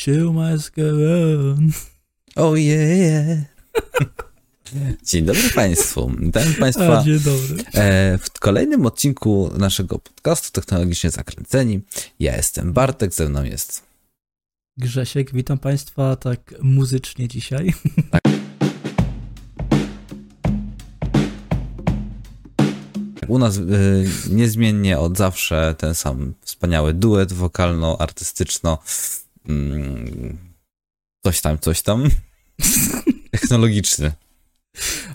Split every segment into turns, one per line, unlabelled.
show must go on.
Oh yeah. Dzień dobry Państwu. Witam Państwa
A, dzień dobry.
e, w kolejnym odcinku naszego podcastu Technologicznie Zakręceni. Ja jestem Bartek, ze mną jest
Grzesiek, witam Państwa tak muzycznie dzisiaj.
u nas e, niezmiennie od zawsze ten sam wspaniały duet wokalno-artystyczno mm, coś tam, coś tam technologiczny.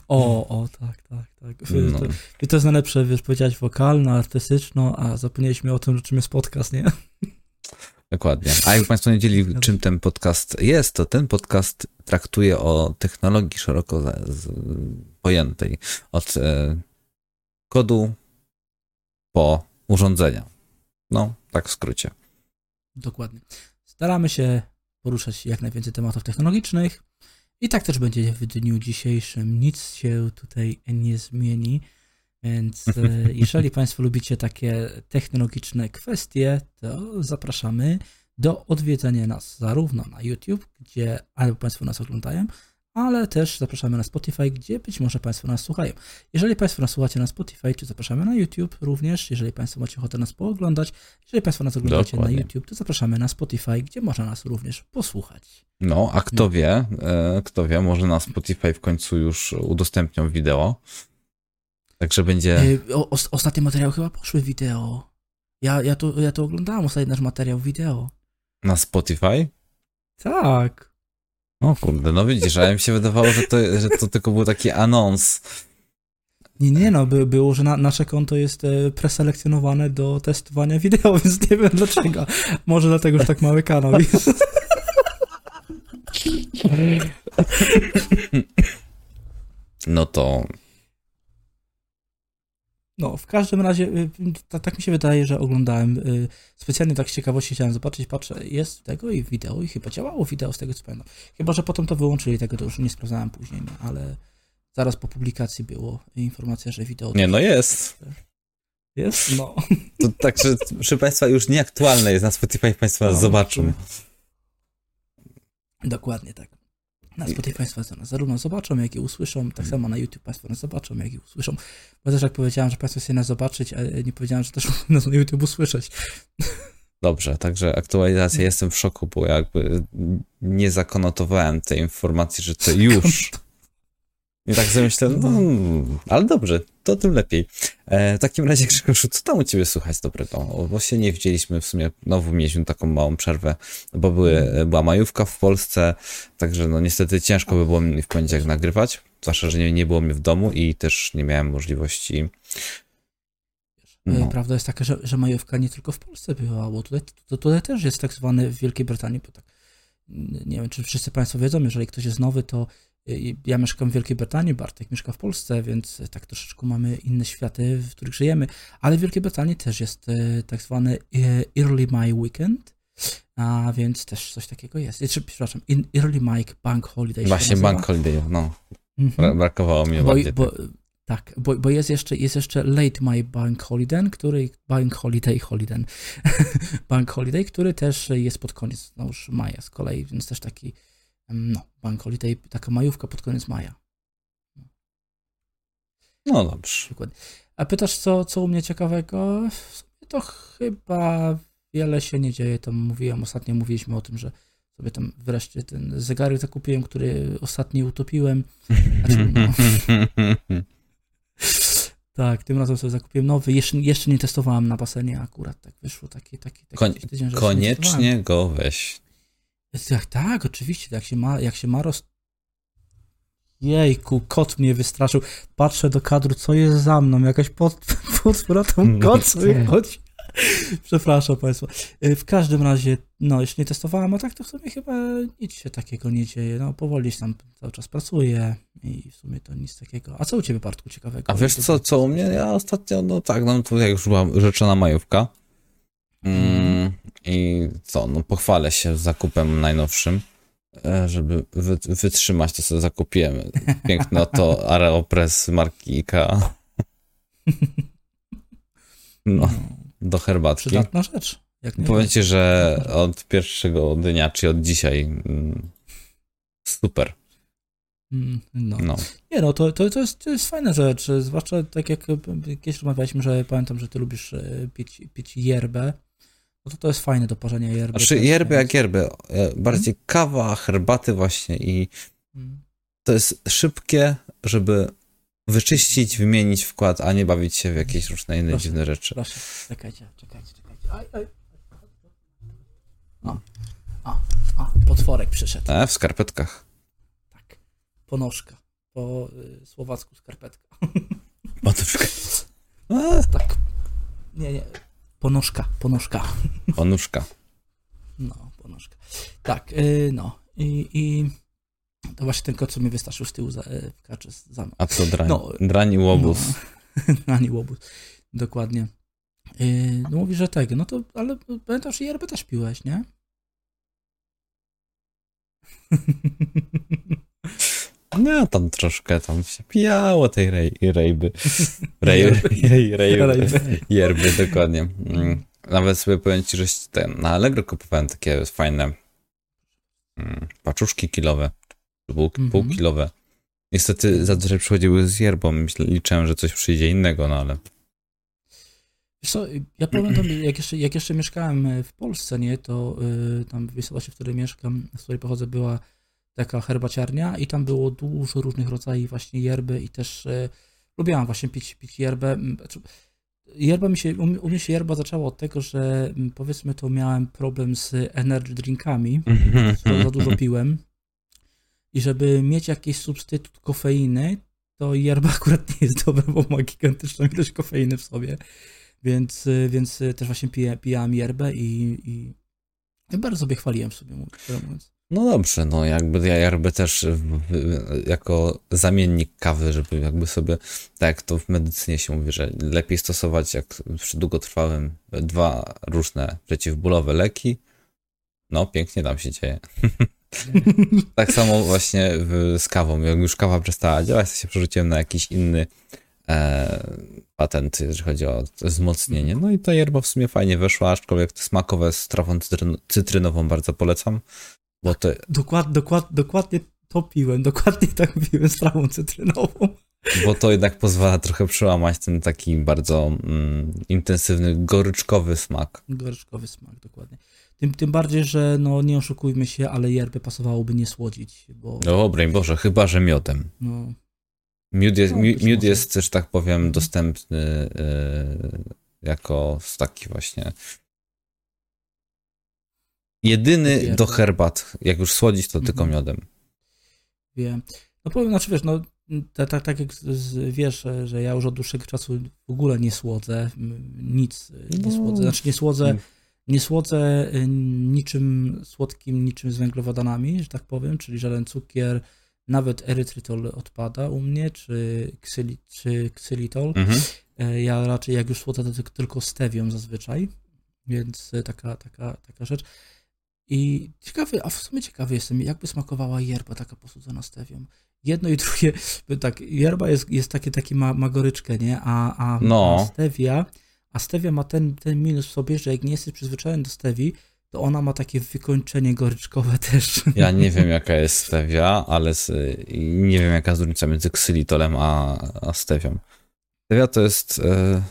O, o, tak, tak, tak.
No.
To, I to jest najlepsze, wiesz, powiedziałeś wokalno, artystyczno, a zapomnieliśmy o tym, czym jest podcast, nie?
Dokładnie. A jak Państwo nie wiedzieli, czym ten podcast jest, to ten podcast traktuje o technologii szeroko pojętej. Od e, kodu po urządzenia. No, tak w skrócie.
Dokładnie. Staramy się poruszać jak najwięcej tematów technologicznych i tak też będzie w dniu dzisiejszym. Nic się tutaj nie zmieni, więc e, jeżeli Państwo lubicie takie technologiczne kwestie, to zapraszamy do odwiedzenia nas zarówno na YouTube, gdzie albo Państwo nas oglądają, ale też zapraszamy na Spotify, gdzie być może Państwo nas słuchają. Jeżeli Państwo nas słuchacie na Spotify, to zapraszamy na YouTube również. Jeżeli Państwo macie ochotę nas pooglądać, jeżeli Państwo nas oglądacie
Dokładnie.
na YouTube, to zapraszamy na Spotify, gdzie można nas również posłuchać.
No, a kto wie, e, kto wie, może na Spotify w końcu już udostępnią wideo. Także będzie.
E, O, os- ostatnie materiały chyba poszły wideo. Ja, ja, to, ja to oglądałem, ostatni nasz materiał wideo.
Na Spotify?
Tak.
O kurde, no widzisz, a mi się wydawało, że to, że to tylko był taki anons.
Nie, nie no, by, było, że na, nasze konto jest e, preselekcjonowane do testowania wideo, więc nie wiem dlaczego. Może dlatego, że tak mały kanał jest.
No to
No, w każdym razie, y, ta- tak mi się wydaje, że oglądałem, y, specjalnie tak z ciekawości chciałem zobaczyć, patrzę, jest tego i wideo i chyba działało wideo z tego co pamiętam. Chyba, że potem to wyłączyli, tego to już nie sprawdzałem później, no, ale zaraz po publikacji było informacja, że wideo
nie, no jest.
jest, no.
To także, proszę Państwa, już nieaktualne jest na Spotify, Państwo
No,
zobaczą.
Dokładnie tak. Na Spotify Państwo nas zarówno zobaczą, jak i usłyszą, tak samo na YouTube Państwo nas zobaczą, jak i usłyszą. Bo też jak powiedziałem, że Państwo chcą nas zobaczyć, a nie powiedziałem, że też nas na YouTube usłyszeć.
Dobrze, także aktualizacja, jestem w szoku, bo jakby nie zakonotowałem tej informacji, że to już. I tak sobie myślę, no, ale dobrze, to tym lepiej. E, w takim razie, Grzegorzu, co tam u ciebie słychać dobrego? Bo się nie widzieliśmy w sumie, znowu mieliśmy taką małą przerwę, bo były, była majówka w Polsce, także no niestety ciężko by było mi w poniedziałek nagrywać, zwłaszcza, że nie, nie było mnie w domu i też nie miałem możliwości no.
Prawda jest taka, że, że majówka nie tylko w Polsce była, bo tutaj, to, tutaj też jest tak zwany w Wielkiej Brytanii, bo tak, nie wiem, czy wszyscy Państwo wiedzą, jeżeli ktoś jest nowy, to ja mieszkam w Wielkiej Brytanii, Bartek mieszka w Polsce, więc tak troszeczkę mamy inne światy, w których żyjemy, ale w Wielkiej Brytanii też jest y, tak zwany y, Early May Weekend, a więc też coś takiego jest. Czy, Przepraszam, Early May Bank Holiday.
Właśnie. Bank Holiday, no,
Mhm.
bra- brakowało mi
Bo,
bardziej.
bo, tak, bo, bo jest, jeszcze, jest jeszcze Late My Bank Holiday, który Bank Holiday Holiday, Bank Holiday, który też jest pod koniec no już maja z kolei, więc też taki no, Bank Holiday, taka majówka pod koniec maja.
No dobrze.
Dokładnie. A pytasz, co, co u mnie ciekawego? To chyba wiele się nie dzieje. Tam mówiłem, ostatnio mówiliśmy o tym, że sobie tam wreszcie ten zegarek zakupiłem, który ostatnio utopiłem. Znaczy, no, Tak, tym razem sobie zakupiłem nowy. Jeszcze, jeszcze nie testowałem na basenie akurat. Tak wyszło taki, taki, taki
Koń-
tydzień.
Koniecznie go weź.
Tak, tak, oczywiście. Jak się ma, jak się ma roz... Jejku, kot mnie wystraszył. Patrzę do kadru, co jest za mną? Jakaś pod, potwór, a tam kot sobie chodzi. Przepraszam Państwa. Y, W każdym razie, no, jeszcze nie testowałem, a tak to w sumie chyba nic się takiego nie dzieje. No, powoli się tam cały czas pracuję i w sumie to nic takiego. A co u Ciebie, Bartku, ciekawego?
A wiesz co, co u mnie? Ja ostatnio, no tak, no to jak już była rzeczona majówka. Mm, I co, no pochwalę się zakupem najnowszym. e, Żeby wy, wytrzymać, to sobie zakupiłem piękne oto Aeropress marki IKEA. No, do herbatki.
Przydatna rzecz. Jak
Powiem ci, że od pierwszego dnia, czy od dzisiaj mm, super.
Mm, No.
No.
Nie no, to, to, to, jest, to jest fajna rzecz, zwłaszcza tak jak kiedyś rozmawialiśmy, że pamiętam, że ty lubisz e, pić, pić yerbę, no to to jest fajne do parzenia yerby.
Znaczy
też,
yerby jak yerby. e, Bardziej kawa, herbaty właśnie i
Mm.
to jest szybkie, żeby wyczyścić, wymienić wkład, a nie bawić się w jakieś różne inne
Proszę.
dziwne rzeczy.
Proszę, czekajcie, czekajcie, czekajcie. Aj, aj. O, o, o, potworek przyszedł.
E, w skarpetkach.
Tak. Ponożka. Po y, słowacku skarpetka.
Poduszka. A,
Tak. Nie, nie. Ponożka, ponożka.
Ponuszka.
No, ponożka. Tak, y, no. I, I to właśnie ten kot, co mnie wystraszył z tyłu, za, y, kaczy za.
A co drań?
No.
Drań i łobuz.
No, łobuz. Dokładnie. Y, no mówi, że tego, no to, ale pamiętasz, że yerbę też piłeś, nie?
No, tam troszkę tam się pijało tej rej, rejby. Rej, rej, rejby. Yerby, dokładnie. Mm. Nawet sobie powiem ci, że ten, na Allegro kupowałem takie fajne mm, paczuszki kilowe, pół,
Mhm.
półkilowe. Niestety zazwyczaj przychodziły z yerbą, liczyłem, że coś przyjdzie innego, no ale
Wiesz co, ja pamiętam, jak jeszcze, jak jeszcze mieszkałem w Polsce, nie, to y, tam w miejscowości, w której mieszkam, z której pochodzę, była taka herbaciarnia i tam było dużo różnych rodzajów właśnie yerby i też y, lubiłam właśnie pić, pić yerbę. Znaczy, yerba mi się, u, mnie- się yerba zaczęła od tego, że powiedzmy to miałem problem z energy drinkami, za dużo piłem i żeby mieć jakiś substytut kofeiny, to yerba akurat nie jest dobra, bo ma gigantyczną ilość kofeiny w sobie, więc, y, więc też właśnie piję, pijałem yerbę i, i, i bardzo sobie chwaliłem sobie, mówiąc.
No dobrze, no jakby ja jakby też jako zamiennik kawy, żeby jakby sobie, tak to w medycynie się mówi, że lepiej stosować jak przy długotrwałym dwa różne przeciwbólowe leki. No, pięknie tam się dzieje. Tak samo właśnie z kawą. Jak już kawa przestała działać, to się przerzuciłem na jakiś inny e, patent, jeżeli chodzi o wzmocnienie. No i ta yerba w sumie fajnie weszła, aczkolwiek smakowe z trawą cytryn- cytrynową bardzo polecam, bo to,
Dokład, dokład, dokładnie to piłem, dokładnie tak piłem z trawą cytrynową.
bo to jednak pozwala trochę przełamać ten taki bardzo mm, intensywny, goryczkowy smak.
Goryczkowy smak, dokładnie. Tym, tym bardziej, że no nie oszukujmy się, ale yerbę pasowałoby nie słodzić, bo
O, broń Boże, chyba, że miodem.
no,
Miód jest,
No,
mi- miód jest, że tak powiem,
Mhm.
dostępny y, jako taki właśnie jedyny
Yerba.
do herbat. Jak już słodzić, to tylko
Mhm.
miodem.
Wiem. No powiem, znaczy wiesz, no tak, tak, tak jak wiesz, że, ja już od dłuższego czasu w ogóle nie słodzę, nic nie
No.
słodzę, znaczy nie słodzę,
Mm.
nie słodzę y, niczym słodkim, niczym z węglowodanami, że tak powiem, czyli żaden cukier, nawet erytrytol odpada u mnie, czy, ksyli, czy ksylitol.
Mhm.
E, Ja raczej jak już słodzę, to tylko- stewią zazwyczaj, więc taka, taka, taka rzecz. I ciekawy, a w sumie ciekawy jestem, jakby smakowała yerba taka posłudzona stewią. Jedno i drugie, tak, yerba jest, jest takie, takie ma, ma goryczkę, nie? A, a,
No.
a stevia, a stevia ma ten, ten minus w sobie, że jak nie jesteś przyzwyczajony do stevii, to ona ma takie wykończenie goryczkowe też.
Ja nie wiem, jaka jest stevia, ale z, nie wiem, jaka jest różnica między ksylitolem a, a stewią. Stevia to jest. E,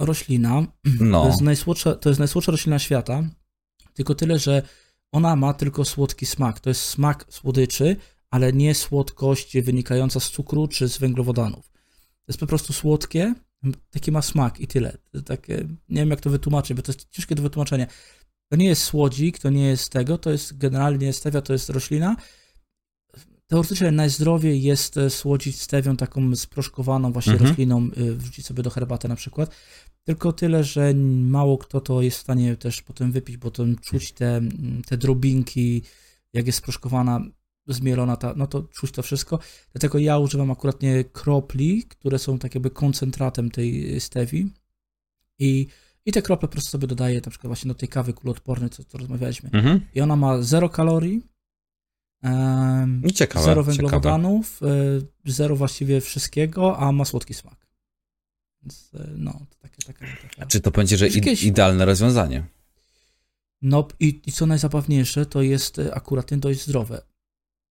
Roślina, To
no.
jest, najsłodsza, to jest najsłodsza roślina świata, tylko tyle, że ona ma tylko słodki smak. To jest smak słodyczy, ale nie słodkość wynikająca z cukru czy z węglowodanów. To jest po prostu słodkie, taki ma smak i tyle. Takie, nie wiem jak to wytłumaczyć, bo to jest ciężkie do wytłumaczenia. To nie jest słodzik, to nie jest tego, to jest generalnie stevia, to jest roślina. Teoretycznie najzdrowiej jest słodzić stewią taką sproszkowaną właśnie
Mhm.
rośliną, y, wrzucić sobie do herbaty na przykład. Tylko tyle, że mało kto to jest w stanie też potem wypić, bo to czuć te, te drobinki, jak jest sproszkowana, zmielona, ta, no to czuć to wszystko. Dlatego ja używam akurat nie kropli, które są tak jakby koncentratem tej stewi i, i te krople po prostu sobie dodaję na przykład właśnie do tej kawy kuloodpornej, co, co rozmawialiśmy.
Mhm.
I ona ma zero kalorii,
ciekawe.
zero
ciekawe.
węglowodanów, e, zero właściwie wszystkiego, a ma słodki smak. Więc e, no, to takie, taka, taka.
Czy to będzie, że idealne rozwiązanie?
No i, i co najzabawniejsze, to jest e, akurat dość zdrowe.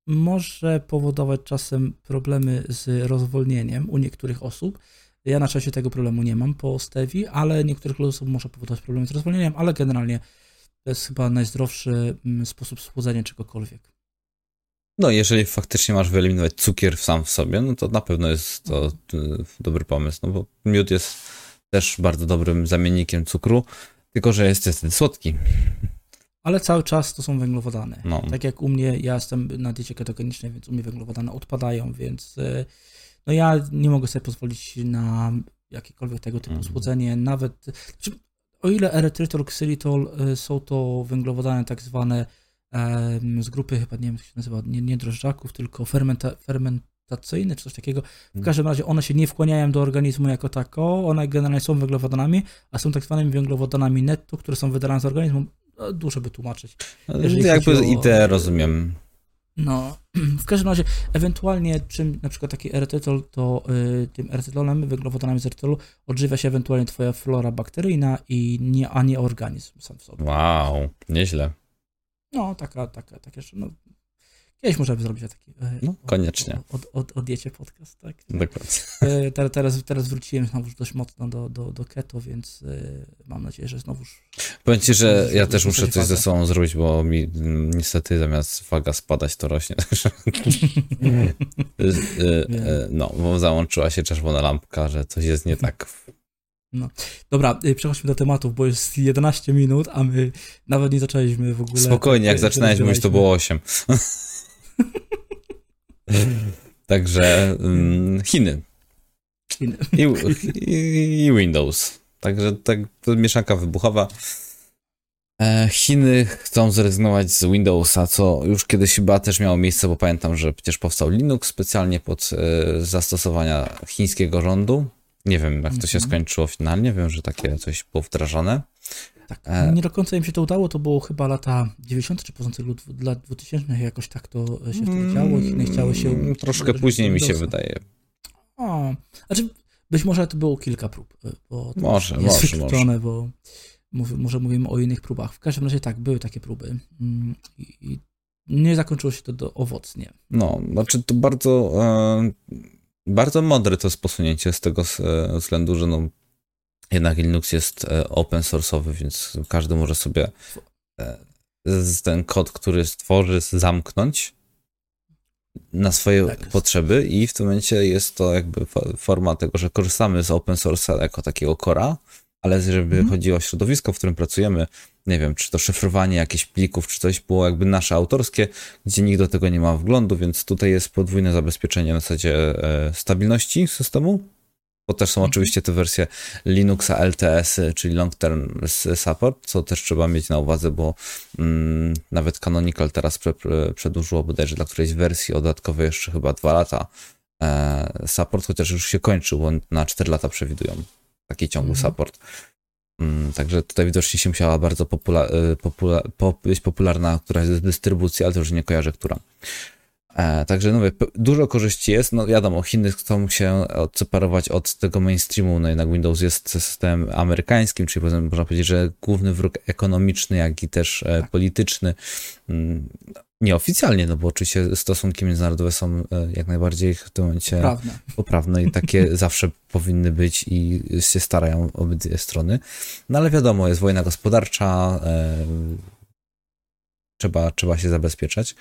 Może powodować czasem problemy z rozwolnieniem u niektórych osób. Ja na czasie tego problemu nie mam po Stevi, ale niektórych osób może powodować problemy z rozwolnieniem, ale generalnie to jest chyba najzdrowszy mm, sposób schłodzenia czegokolwiek.
No, jeżeli faktycznie masz wyeliminować cukier sam w sobie, no to na pewno jest to y, dobry pomysł, no bo miód jest też bardzo dobrym zamiennikiem cukru, tylko że jest niestety słodki.
Ale cały czas to są węglowodany.
No.
Tak jak u mnie, ja jestem na diecie ketogenicznej, więc u mnie węglowodany odpadają, więc y, no ja nie mogę sobie pozwolić na jakiekolwiek tego typu
Mhm.
słodzenie, nawet znaczy, o ile erytrytol, ksylitol y, są to węglowodany tak zwane z grupy chyba, nie wiem jak się nazywa, nie, nie drożdżaków, tylko fermenta, fermentacyjne czy coś takiego. W
Mhm.
każdym razie one się nie wkłaniają do organizmu jako tako, one generalnie są węglowodanami, a są tak zwanymi węglowodanami netto, które są wydalane z organizmu. No, Dużo by tłumaczyć. Jeżeli
Jakby
o-
ideę rozumiem.
No, w każdym razie, ewentualnie czym na przykład taki erytrytol, to y, tym erytrytolem, węglowodanami z erytrytolu odżywia się ewentualnie twoja flora bakteryjna, i nie, a nie organizm sam w sobie.
Wow, nieźle.
No, taka, taka, tak jeszcze, no, kiedyś możemy zrobić taki e,
No, koniecznie.
O, o, o, o diecie podcast, tak.
Dokładnie.
E, teraz, teraz, teraz wróciłem znowu dość mocno do, do, do keto, więc e, mam nadzieję, że znowuż
Powiem ci, że ja też muszę coś ze sobą zrobić, bo mi mm, niestety zamiast waga spadać, to rośnie. No, bo załączyła się czerwona lampka, że coś jest nie tak.
Dobra, y, przechodźmy do tematów, bo jest 11 minut, a my nawet nie zaczęliśmy w ogóle.
Spokojnie, jak zaczynałeś mówić, to było 8. Także mm, Chiny
Chiny.
i, i, i Windows. Także tak, to mieszanka wybuchowa. E, Chiny chcą zrezygnować z Windowsa, co już kiedyś chyba też miało miejsce, bo pamiętam, że przecież powstał Linux specjalnie pod e, zastosowania chińskiego rządu. Nie wiem, jak to się
Mhm.
skończyło finalnie. Wiem, że takie coś było wdrażane.
Tak,
E.
nie do końca im się to udało, to było chyba lata 90. czy początek lat- lat 2000, jakoś tak to się wtedy działo. Chiny chciały się.
Mm, Troszkę później mi się wydaje.
O, znaczy, być może to było kilka prób, y, bo to
Może,
jest
może,
wykluczone, bo mów, może mówimy o innych próbach. W każdym razie tak, były takie próby mm, i, i nie zakończyło się to do, owocnie.
No, znaczy to bardzo, e, bardzo mądre to jest posunięcie z tego e, względu, że no, jednak Linux jest e, open source'owy, więc każdy może sobie e, ten kod, który stworzy, zamknąć na swoje
Tak
potrzeby i w tym momencie jest to jakby fo- forma tego, że korzystamy z open source'a jako takiego cora, ale żeby
Mhm.
chodziło o środowisko, w którym pracujemy, nie wiem, czy to szyfrowanie jakichś plików, czy coś było jakby nasze autorskie, gdzie nikt do tego nie ma wglądu, więc tutaj jest podwójne zabezpieczenie na zasadzie e, stabilności systemu, bo też są
Mhm.
oczywiście te wersje Linuxa LTS, -y, czyli Long Term Support, co też trzeba mieć na uwadze, bo mm, nawet Canonical teraz prze, przedłużyło bodajże dla którejś wersji o dodatkowe jeszcze chyba dwa lata e, support, chociaż już się kończył, bo na 4 lata przewidują taki ciągły
Mhm.
support. Mm, Także tutaj widocznie się musiała bardzo popula- y, popula- po- być popularna któraś z dystrybucji, ale to już nie kojarzę, która. E, także no mówię, dużo korzyści jest. No wiadomo, Chiny chcą się odseparować od tego mainstreamu, no jednak Windows jest systemem amerykańskim, czyli można powiedzieć, że główny wróg ekonomiczny, jak i też e,
Tak.
polityczny. Mm, Nieoficjalnie, no bo oczywiście stosunki międzynarodowe są e, jak najbardziej w tym momencie
Prawne.
poprawne i takie zawsze powinny być i się starają obydwie strony. No ale wiadomo, jest wojna gospodarcza, e, trzeba, trzeba się zabezpieczać.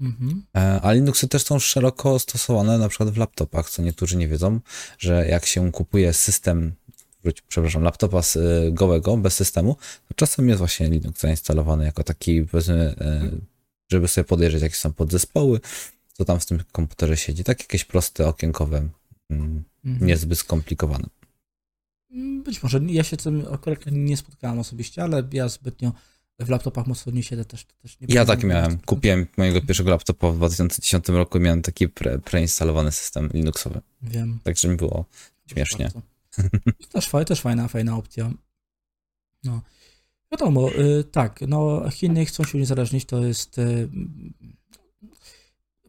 Mhm.
E, A Linuxy też są szeroko stosowane na przykład w laptopach, co niektórzy nie wiedzą, że jak się kupuje system, wróć, przepraszam, laptopa z, e, gołego, bez systemu, to czasem jest właśnie Linux zainstalowany jako taki, powiedzmy, e, żeby sobie podejrzeć, jakie są podzespoły, co tam w tym komputerze siedzi. Tak jakieś proste, okienkowe, mm,
Mhm.
niezbyt skomplikowane.
Być może. Ja się z tym akurat nie spotkałem osobiście, ale ja zbytnio w laptopach mocno nie siedzę też. też nie
Ja tak miałem.
na 100%.
Kupiłem mojego pierwszego laptopa w 2010 roku i miałem taki pre, preinstalowany system Linuxowy.
Wiem.
Także mi było Śmiesznie.
bardzo. Też, też fajna, fajna opcja. No. Wiadomo, y, tak, no Chiny chcą się uniezależnić, to jest... Y,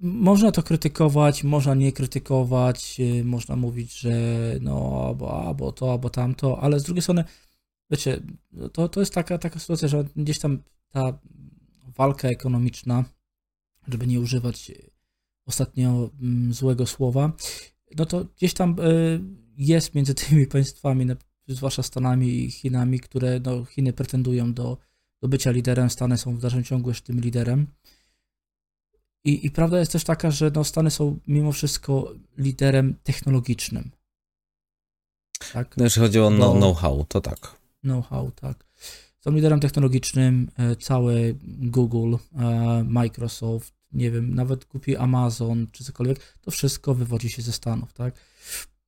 można to krytykować, można nie krytykować, y, można mówić, że no albo, albo to, albo tamto, ale z drugiej strony wiecie, to, to jest taka, taka sytuacja, że gdzieś tam ta walka ekonomiczna, żeby nie używać ostatnio mm, złego słowa, no to gdzieś tam jest między tymi państwami, zwłaszcza Stanami i Chinami, które no, Chiny pretendują do, do bycia liderem, Stany są w dalszym ciągu jeszcze tym liderem. I, I prawda jest też taka, że no, Stany są mimo wszystko liderem technologicznym.
Tak? No, jeżeli chodzi o no, know-how, to tak.
Know-how, tak. Są liderem technologicznym, e, całe Google, e, Microsoft, nie wiem, nawet kupi Amazon czy cokolwiek, to wszystko wywodzi się ze Stanów, tak?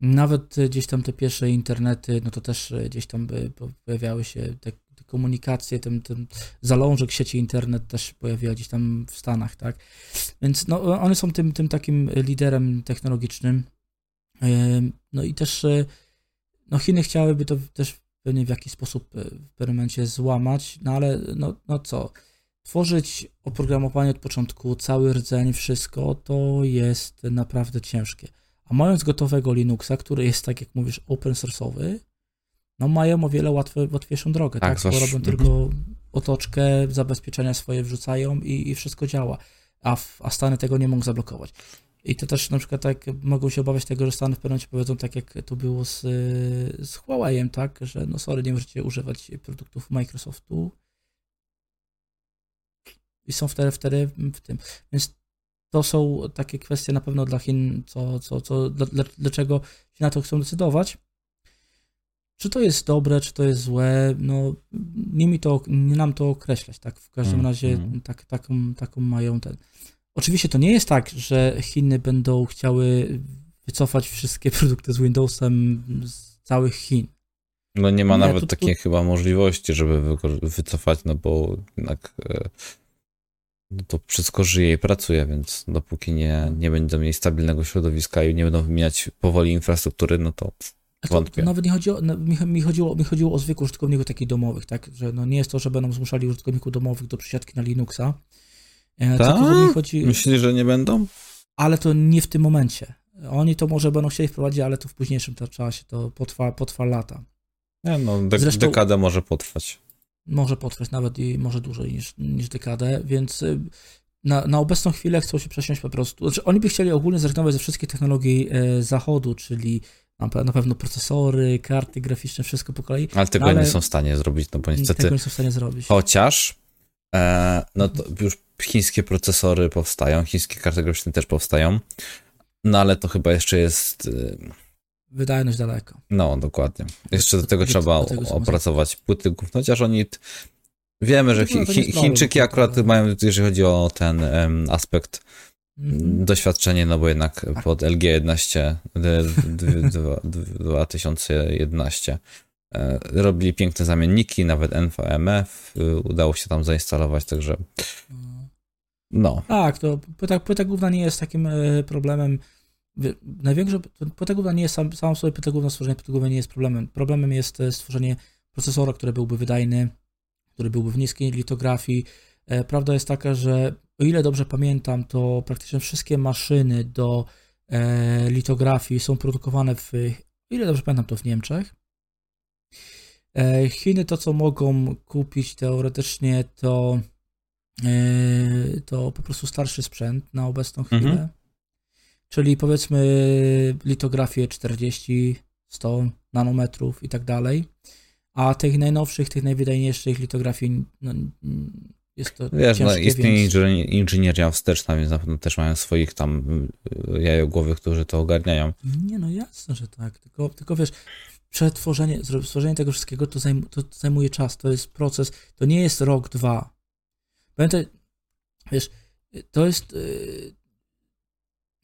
Nawet gdzieś tam te pierwsze internety, no to też e, gdzieś tam pojawiały się te, komunikacje, ten, ten zalążek sieci internet też pojawiał gdzieś tam w Stanach, tak? Więc no, one są tym, tym takim liderem technologicznym. No i też no Chiny chciałyby to też pewnie w jakiś sposób e, w pewnym momencie złamać, no ale no, no co, tworzyć oprogramowanie od początku, cały rdzeń, wszystko, to jest naprawdę ciężkie. A mając gotowego Linuxa, który jest, tak jak mówisz, open source'owy, no mają o wiele łatwe, łatwiejszą drogę, tak? tak? Bo robią mhm. tylko otoczkę, zabezpieczenia swoje wrzucają i, i wszystko działa. A, w, a Stany tego nie mogą zablokować. I to też na przykład tak mogą się obawiać tego, że Stany w pewnym momencie powiedzą tak jak to było z, z Huawei'em, tak, że no sorry, nie możecie używać produktów Microsoftu i są wtedy, wtedy w tym. Więc to są takie kwestie na pewno dla Chin, co, co, co, dlaczego się na to chcą decydować. Czy to jest dobre, czy to jest złe, no nie mi to, nie nam to określać, tak, w każdym mm, razie mm. Tak, taką, taką mają ten. Oczywiście to nie jest tak, że Chiny będą chciały wycofać wszystkie produkty z Windowsem z całych Chin.
No nie ma nie, nawet takiej chyba możliwości, żeby wycofać, no bo jednak e, no to wszystko żyje i pracuje, więc dopóki nie, nie będą mieli stabilnego środowiska i nie będą wymieniać powoli infrastruktury, no to wątpię.
Nawet nie chodzi o, no, mi, mi, chodziło, mi chodziło o zwykłych użytkowników takich domowych, tak, że no nie jest to, że będą zmuszali użytkowników domowych do przesiadki na Linuxa,
E, tak? Chodzi... Myślisz, że nie będą?
Ale to nie w tym momencie. Oni to może będą chcieli wprowadzić, ale to w późniejszym czasie, to potrwa, potrwa lata.
Nie, no, de Zresztą, dekadę może potrwać.
Może potrwać nawet i może dłużej niż, niż dekadę, więc y, na, na obecną chwilę chcą się przesiąść po prostu. Znaczy, oni by chcieli ogólnie zrezygnować ze wszystkich technologii e, zachodu, czyli na pewno procesory, karty graficzne, wszystko po kolei.
Ale tego ale nie są w stanie zrobić, no bo niestety.
Tego nie są w stanie zrobić.
Chociaż, e, no to już chińskie procesory powstają, chińskie karty graficzne też powstają, no ale to chyba jeszcze jest... Y,
Wydajność daleko.
No, dokładnie. Jeszcze do tego trzeba opracować płyty, chociaż oni... Wiemy, że chi, chi, Chińczyki akurat mają, jeżeli chodzi o ten um, aspekt, mhm. doświadczenie, no bo jednak tak. pod LG 11 2011 e, robili piękne zamienniki, nawet NVMF y, udało się tam zainstalować, także mhm. No.
Tak, to płyta, płyta główna nie jest takim e, problemem. Największe, główna nie jest sam, sam sobie główna, stworzenie głównej nie jest problemem. Problemem jest e, stworzenie procesora, który byłby wydajny, który byłby w niskiej litografii. E, prawda jest taka, że o ile dobrze pamiętam, to praktycznie wszystkie maszyny do litografii są produkowane w, o ile dobrze pamiętam, to w Niemczech. Chiny to, co mogą kupić teoretycznie, to to po prostu starszy sprzęt na obecną chwilę. Mhm. Czyli powiedzmy litografię 40, 100 nanometrów i tak dalej. A tych najnowszych, tych najwydajniejszych litografii no, jest to
Wiesz, no, istnieje więc... inżynieria wsteczna, więc na pewno też mają swoich tam y, jajogłowych, którzy to ogarniają.
Nie no, jasne, że tak. Tylko, tylko wiesz, przetworzenie, stworzenie tego wszystkiego to, zajm to zajmuje czas, to jest proces, to nie jest rok, dwa. Pamiętaj, wiesz, to jest.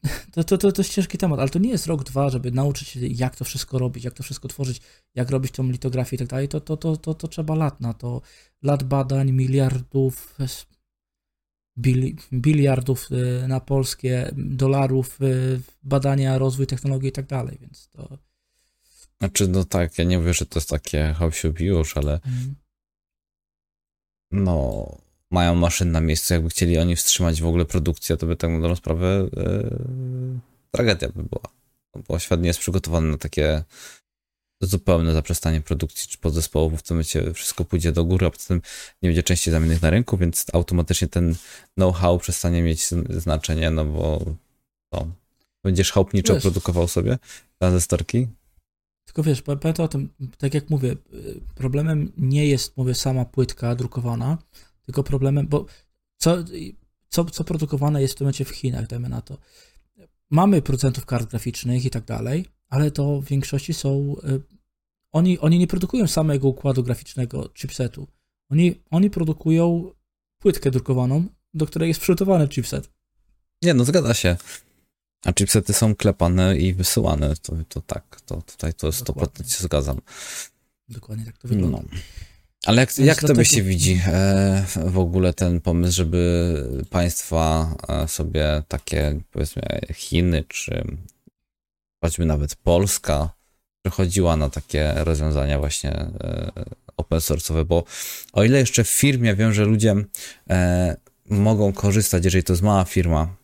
To, to, to, to jest ciężki temat, ale to nie jest rok, dwa, żeby nauczyć się, jak to wszystko robić, jak to wszystko tworzyć, jak robić tą litografię i tak dalej. To, to, to, to, to trzeba lat na to. Lat badań, miliardów, bil, biliardów y, na polskie, dolarów, y, badania, rozwój technologii i tak dalej, więc to.
Znaczy, no tak, ja nie mówię, że to jest takie hałsiubi już, ale. Mhm. No mają maszyn na miejscu, jakby chcieli oni wstrzymać w ogóle produkcję, to by tak na dobrą sprawę yy, tragedia by była. Bo świat nie jest przygotowany na takie zupełne zaprzestanie produkcji czy podzespołów, bo w tym momencie wszystko pójdzie do góry, a potem nie będzie części zamiennych na rynku, więc automatycznie ten know-how przestanie mieć znaczenie, no bo to będziesz chałupniczo wiesz, produkował sobie tranzystorki.
Tylko wiesz, pamiętaj o tym, tak jak mówię, problemem nie jest, mówię, sama płytka drukowana, tylko problemem, bo co, co, co produkowane jest w tym momencie w Chinach, dajmy na to. Mamy producentów kart graficznych i tak dalej, ale to w większości są. Y, oni, oni nie produkują samego układu graficznego, chipsetu. Oni, oni produkują płytkę drukowaną, do której jest przygotowany chipset.
Nie, no zgadza się. A chipsety są klepane i wysyłane. To, to tak, to tutaj to 100% się zgadzam.
Dokładnie tak to wygląda. No.
Ale jak, jak to by się widzi e, w ogóle ten pomysł, żeby państwa e, sobie takie, powiedzmy, Chiny, czy choćby nawet Polska, przechodziła na takie rozwiązania właśnie e, open source'owe, bo o ile jeszcze w firmie wiem, że ludzie mogą korzystać, jeżeli to jest mała firma,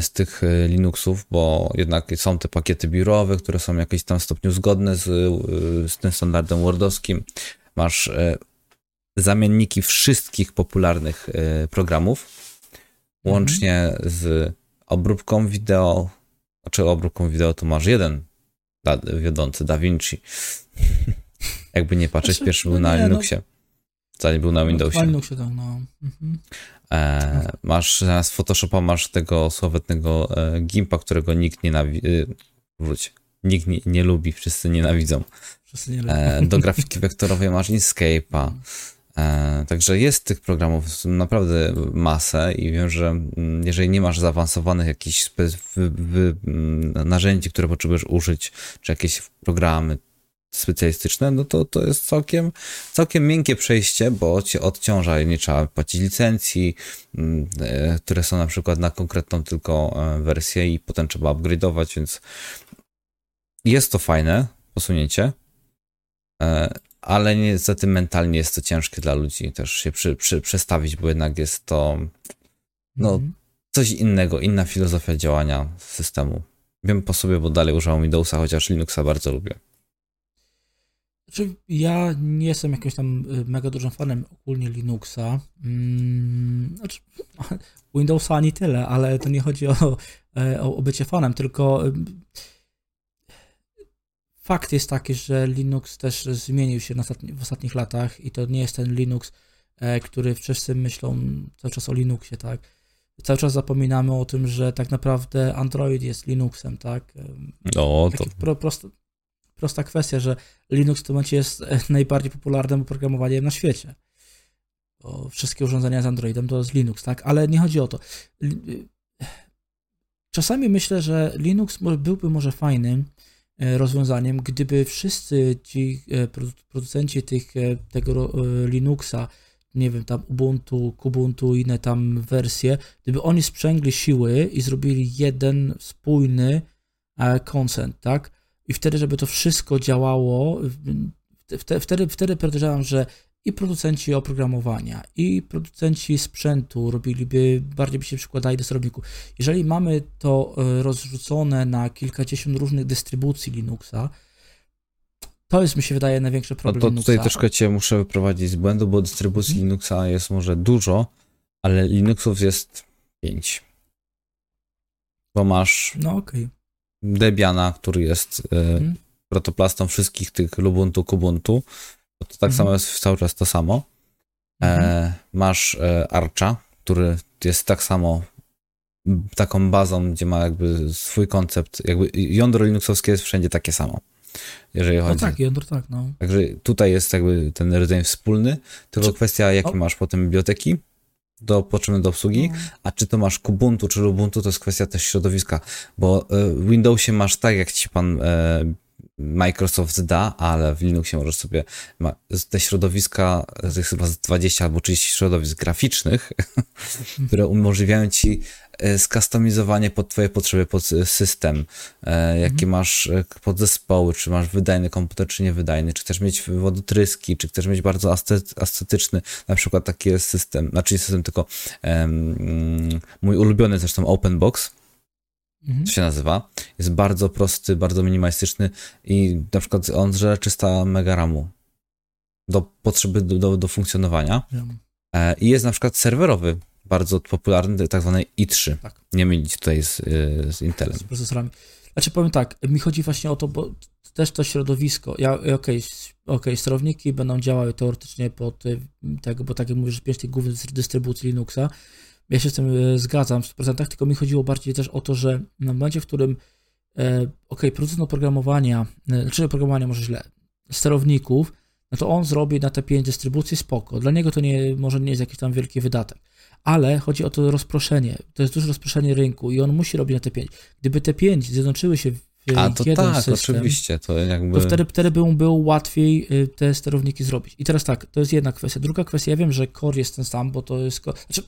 z tych Linuxów, bo jednak są te pakiety biurowe, które są w jakimś tam stopniu zgodne z, z tym standardem Wordowskim. Masz zamienniki wszystkich popularnych programów, łącznie mhm. z obróbką wideo, znaczy obróbką wideo to masz jeden da, wiodący, DaVinci. Jakby nie patrzeć, znaczy, pierwszy był no na nie, no. Linuxie. Wcale był na no, Windowsie. Na
Linuxie, tak, no. Mhm.
E, masz z Photoshopa masz tego sławetnego e, Gimpa, którego nikt nienawidzi. E, wróć. Nikt nie, nie, lubi, wszyscy nienawidzą. Wszyscy nie e, do grafiki wektorowej masz Inkscape'a. E, także jest tych programów naprawdę masę i wiem, że mm, jeżeli nie masz zaawansowanych jakichś narzędzi, które potrzebujesz użyć, czy jakieś programy specjalistyczne, no to to jest całkiem, całkiem miękkie przejście, bo cię odciąża i nie trzeba płacić licencji, mm, e, które są na przykład na konkretną tylko e, wersję i potem trzeba upgrade'ować, więc jest to fajne posunięcie, e, ale niestety mentalnie jest to ciężkie dla ludzi też się przy, przy, przestawić, bo jednak jest to no, mm. coś innego, inna filozofia działania systemu. Wiem po sobie, bo dalej używam Windowsa, chociaż Linuxa bardzo lubię.
Znaczy, ja nie jestem jakimś tam y, mega dużym fanem ogólnie Linuxa. Hmm, znaczy, Windowsa ani tyle, ale to nie chodzi o, e, o, o bycie fanem, tylko y, fakt jest taki, że Linux też zmienił się w ostatnich latach i to nie jest ten Linux, e, który wszyscy myślą cały czas o Linuxie, tak? Cały czas zapominamy o tym, że tak naprawdę Android jest Linuxem, tak?
No, to...
Pro, prosto, prosta kwestia, że Linux w tym momencie jest e, najbardziej popularnym oprogramowaniem na świecie. Bo wszystkie urządzenia z Androidem to jest Linux, tak? Ale nie chodzi o to. Czasami myślę, że Linux byłby może fajnym e, rozwiązaniem, gdyby wszyscy ci e, producenci tych, tego Linuxa, nie wiem, tam Ubuntu, Kubuntu, inne tam wersje, gdyby oni sprzęgli siły i zrobili jeden spójny koncent, tak? I wtedy, żeby to wszystko działało, wtedy, wtedy podejrzewam, że i producenci oprogramowania, i producenci sprzętu robiliby, bardziej by się przykładali do sterowników. Jeżeli mamy to e, rozrzucone na kilkadziesiąt różnych dystrybucji Linuxa, to jest, mi się wydaje, największy problem.
No to tutaj Linuxa. troszkę cię muszę wyprowadzić z błędu, bo dystrybucji hmm. Linuxa jest może dużo, ale Linuxów jest pięć. Bo masz.
No okej. Okay.
Debiana, który jest mhm. protoplastą wszystkich tych Lubuntu, Kubuntu, to, to tak mhm. samo jest cały czas to samo. E, mhm. masz e, Archa, który jest tak samo taką bazą, gdzie ma jakby swój koncept, jakby jądro linuxowskie jest wszędzie takie samo. Jeżeli no chodzi.
No tak, jądro tak, no.
Także tutaj jest jakby ten rdzeń wspólny, tylko Czy... kwestia, jakie o... masz potem biblioteki, do, potrzebne do obsługi, no. a czy to masz Kubuntu, czy Ubuntu, to jest kwestia też środowiska, bo e, w Windowsie masz tak, jak ci pan e, Microsoft da, ale w Linuxie możesz sobie ma, te środowiska, to jest chyba 20 albo 30 środowisk graficznych, które umożliwiają ci E, skustomizowanie pod twoje potrzeby, pod system, e, jakie mhm. masz e, podzespoły, czy masz wydajny komputer, czy niewydajny, czy chcesz mieć wodotryski, czy chcesz mieć bardzo estetyczny, na przykład taki jest system, znaczy nie system, tylko um, mój ulubiony zresztą OpenBox, mhm. to się nazywa. Jest bardzo prosty, bardzo minimalistyczny i na przykład on żre 300 mega RAMu do potrzeby do, do, do funkcjonowania. E, I jest na przykład serwerowy, bardzo popularny, tak zwany i3. Tak. Nie mylić tutaj z, y, z Intelem. Z
procesorami. Znaczy powiem tak, mi chodzi właśnie o to, bo też to środowisko, ja, okej, okay, okay, sterowniki będą działały teoretycznie pod tego, bo tak jak mówisz, pięć tych głównych dystrybucji Linuxa, ja się z tym e, zgadzam w 100%, tylko mi chodziło bardziej też o to, że w momencie, w którym e, okej, okay, producent oprogramowania, e, znaczy oprogramowania może źle, sterowników, no to on zrobi na te pięć dystrybucji spoko. Dla niego to nie, może nie jest jakiś tam wielki wydatek. Ale chodzi o to rozproszenie. To jest duże rozproszenie rynku i on musi robić na te pięć. Gdyby te pięć zjednoczyły się w
a, to jeden tak, system, oczywiście, to jakby...
To wtedy, wtedy by było łatwiej y, te sterowniki zrobić. I teraz tak, to jest jedna kwestia. Druga kwestia, ja wiem, że core jest ten sam, bo to jest... Znaczy,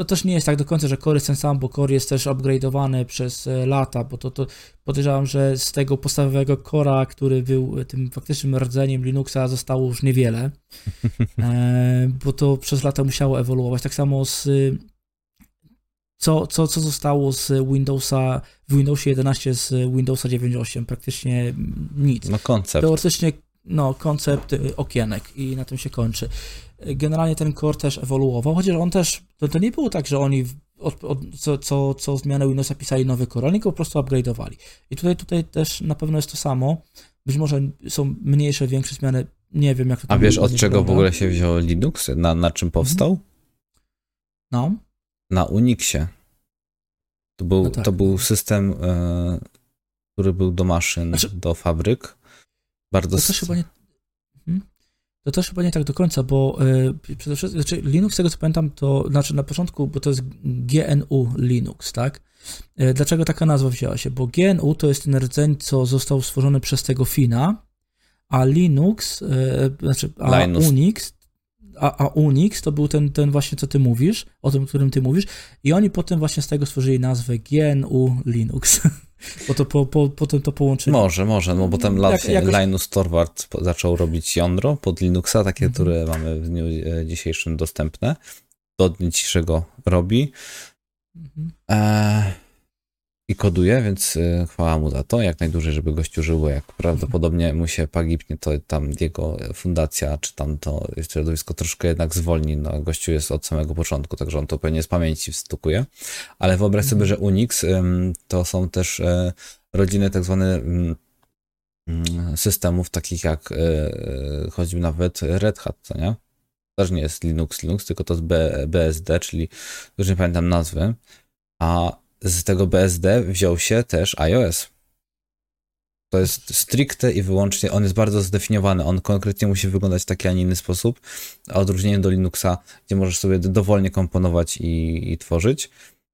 to też nie jest tak do końca, że core jest ten sam, bo core jest też upgrade'owany przez e, lata, bo to, to podejrzewam, że z tego podstawowego cora, który był tym faktycznym rdzeniem Linuxa, zostało już niewiele, e, bo to przez lata musiało ewoluować. Tak samo z co, co, co zostało z Windowsa, w Windowsie 11 z Windowsa 9.8? Praktycznie nic.
No koncept.
Teoretycznie no, koncept y, okienek i na tym się kończy. Generalnie ten core też ewoluował, chociaż on też, to, to nie było tak, że oni od, od, co, co, co zmianę Windowsa pisali nowy core, oni go po prostu upgrade'owali. I tutaj, tutaj też na pewno jest to samo. Być może są mniejsze, większe zmiany, nie wiem jak to
A wiesz od czego w ogóle się wziął Linux? Na, na czym powstał?
No.
Na Unixie. To był, no tak. to był system, e, który był do maszyn, znaczy, do fabryk. Bardzo
to też chyba nie. Hmm? To też chyba nie tak do końca, bo y, przede wszystkim, znaczy Linux, z tego co pamiętam, to znaczy na początku, bo to jest GNU Linux, tak? Y, dlaczego taka nazwa wzięła się? Bo GNU to jest ten rdzeń, co został stworzony przez tego Fina, a Linux, y, znaczy a Linus. Unix a, a Unix to był ten, ten właśnie, co ty mówisz, o tym, o którym ty mówisz, i oni potem właśnie z tego stworzyli nazwę GNU Linux. Bo to po, po, potem to połączyli.
Może, może, no bo potem Jak, jakoś... Linus Torvald zaczął robić jądro pod Linuxa, takie, mhm. które mamy w dniu e, dzisiejszym dostępne. Do dnia dzisiejszego robi. Mhm. E i koduje, więc y, chwała mu za to, jak najdłużej, żeby gościu żył, jak prawdopodobnie mu się pagibnie, to tam jego fundacja, czy tam to środowisko troszkę jednak zwolni, no gościu jest od samego początku, także on to pewnie z pamięci wstukuje, ale wyobraź sobie, że Unix to są też e, rodziny tak zwane systemów takich jak e, choćby nawet Red Hat, co nie? Też nie jest Linux, Linux, tylko to jest BSD, czyli już nie pamiętam nazwy, a z tego BSD wziął się też iOS. To jest stricte i wyłącznie, on jest bardzo zdefiniowany, on konkretnie musi wyglądać w taki, a nie inny sposób, a odróżnienie do Linuxa, gdzie możesz sobie dowolnie komponować i, i tworzyć,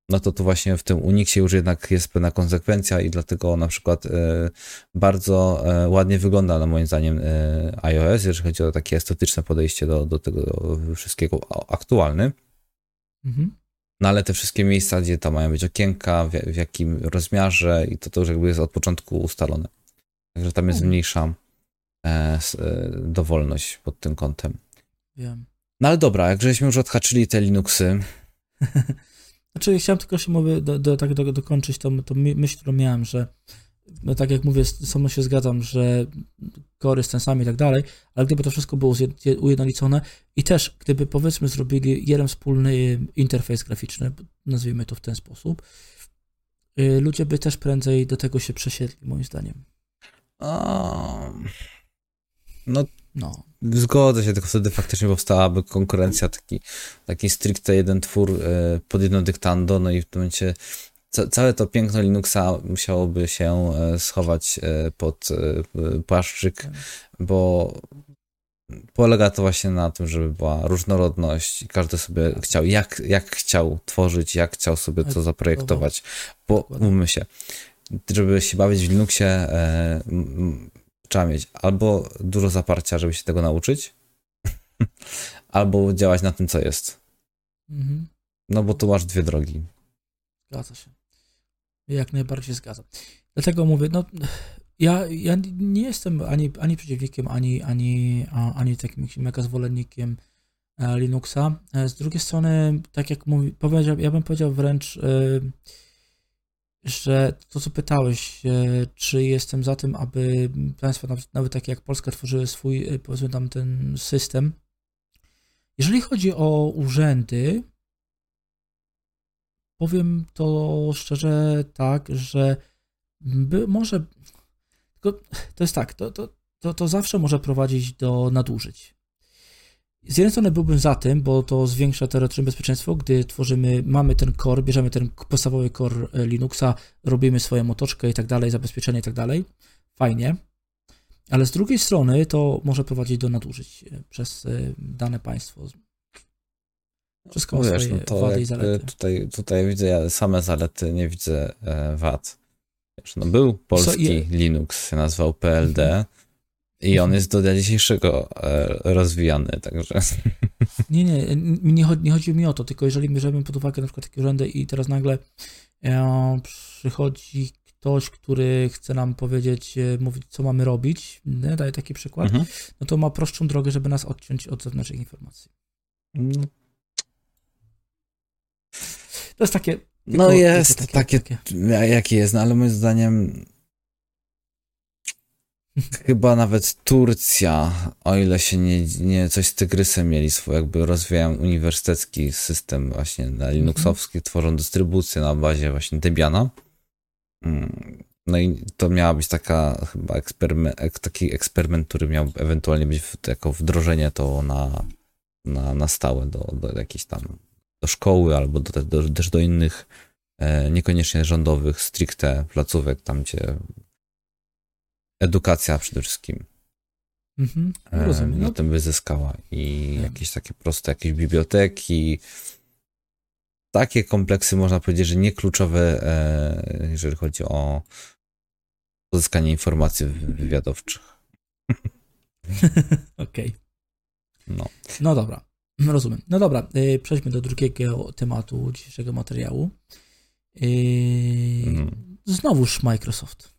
no to tu właśnie w tym Unixie już jednak jest pewna konsekwencja i dlatego na przykład e, bardzo e, ładnie wygląda, na moim zdaniem, e, iOS, jeżeli chodzi o takie estetyczne podejście do, do tego wszystkiego aktualny. Mhm. No ale te wszystkie miejsca, gdzie tam mają być okienka, w, w jakim rozmiarze i to, to już jakby jest od początku ustalone. Także tam jest mhm. mniejsza e, e, dowolność pod tym kątem.
Wiem.
No ale dobra, jak żeśmy już odhaczyli te Linuxy.
znaczy, chciałem tylko się mówię, do, do, tak do, dokończyć tą, tą myśl, którą miałem, że no tak jak mówię, samo się zgadzam, że kory z sensami i tak dalej, ale gdyby to wszystko było ujednolicone i też gdyby powiedzmy zrobili jeden wspólny interfejs graficzny, nazwijmy to w ten sposób, y, ludzie by też prędzej do tego się przesiedli, moim zdaniem.
O, no, no. Zgodzę się, tylko wtedy faktycznie powstałaby konkurencja, taki, taki stricte jeden twór y, pod jedno dyktando, no i w tym momencie całe to piękno Linuxa musiałoby się e, schować e, pod e, płaszczyk, tak. bo polega to właśnie na tym, żeby była różnorodność i każdy sobie chciał, jak, jak chciał tworzyć, jak chciał sobie to zaprojektować. Bo mówmy się, żeby się bawić w Linuxie, e, trzeba mieć albo dużo zaparcia, żeby się tego nauczyć, albo działać na tym, co jest. Mhm. No bo tu masz dwie drogi.
Zgadza się. Jak najbardziej zgadzam. Dlatego mówię, no ja, ja nie jestem ani, ani przeciwnikiem, ani, ani, ani takim mega zwolennikiem e, Linuxa. E, z drugiej strony, tak jak mówi, powiedział, ja bym powiedział wręcz, e, że to, co pytałeś, czy jestem za tym, aby państwa, nawet, nawet takie jak Polska, tworzyły swój, powiedzmy tam, ten system. Jeżeli chodzi o urzędy, powiem to szczerze tak, że by, może. Tylko to jest tak, to, to, to, to zawsze może prowadzić do nadużyć. Z jednej strony byłbym za tym, bo to zwiększa teoretyczne bezpieczeństwo, gdy tworzymy, mamy ten core, bierzemy ten podstawowy core Linuxa, robimy swoją otoczkę i tak dalej, zabezpieczenie i tak dalej. Fajnie. Ale z drugiej strony to może prowadzić do nadużyć e, przez e, dane państwo.
Wszystko no, wiesz, no to wady i zalety. Tutaj, tutaj widzę same zalety, nie widzę wad. Wiesz, no był polski so, Linux, się nazywał PLD. Mhm. I on jest do dnia dzisiejszego e, rozwijany, także.
Nie, nie, nie chodzi, nie chodzi mi o to, tylko jeżeli bierzemy pod uwagę na przykład takie urzędy i teraz nagle e, przychodzi ktoś, który chce nam powiedzieć, e, mówić, co mamy robić, nie? daję taki przykład, mhm. no to ma prostszą drogę, żeby nas odciąć od zewnętrznych informacji. No. To jest takie.
No jest takie, takie, takie, jakie jest, no ale moim zdaniem Chyba nawet Turcja, o ile się nie, nie coś z Tygrysem mieli swój, jakby rozwijają uniwersytecki system właśnie na Linuxowski, tworzą dystrybucję na bazie właśnie Debiana. Mm, no i to miała być taka chyba eksperyment, taki eksperyment, który miał ewentualnie być jako wdrożenie to na, na, na stałe do, do jakiejś tam do szkoły albo do, do, też do innych e, niekoniecznie rządowych stricte placówek, tam gdzie edukacja przede wszystkim. Mhm, e, rozumiem. Na no. tym wyzyskała i jakieś takie proste, jakieś biblioteki, takie kompleksy można powiedzieć, że nie kluczowe, e, jeżeli chodzi o pozyskanie informacji wywiadowczych.
Okej. Okay. No. no dobra, rozumiem. No dobra, e, przejdźmy do drugiego tematu dzisiejszego materiału. Mhm. Znowuż Microsoft.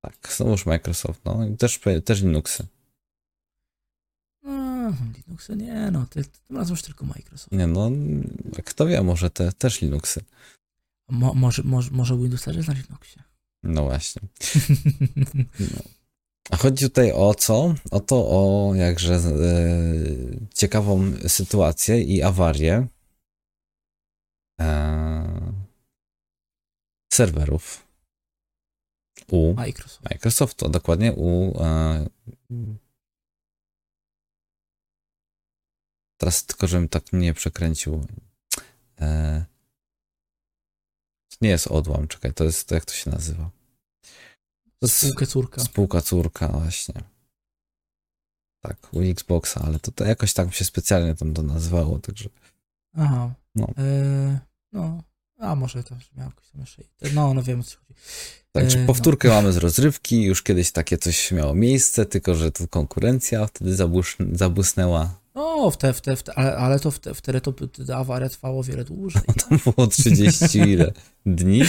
Tak, znowuż Microsoft, no i też, też Linuxy.
No, Linuxy nie, no, ty, tym razem już tylko Microsoft.
Nie, no, kto wie, może te też Linuxy.
Mo, może, może, może Windows też jest na Linuxie.
No właśnie. No. A chodzi tutaj o co? O to, o jakże e, ciekawą sytuację i awarię e, serwerów u
Microsoft.
Microsoftu, dokładnie u. E, teraz tylko, żebym tak nie przekręcił. E, nie jest odłam, czekaj, to jest, jak to się nazywa?
Spółka córka.
Spółka córka, właśnie. Tak, u Xboxa, ale to, to jakoś tak się specjalnie tam to nazywało, także.
Aha. No. E, no. A może to miało jakoś tam jeszcze. No, no wiem o co chodzi.
Także no. powtórkę no. mamy z rozrywki, już kiedyś takie coś miało miejsce, tylko że tu konkurencja wtedy zabusz, zabłysnęła.
No, w te, w te, w te, ale, ale to w wtedy to ta awaria trwało wiele dłużej.
to było 30 ile? Dni?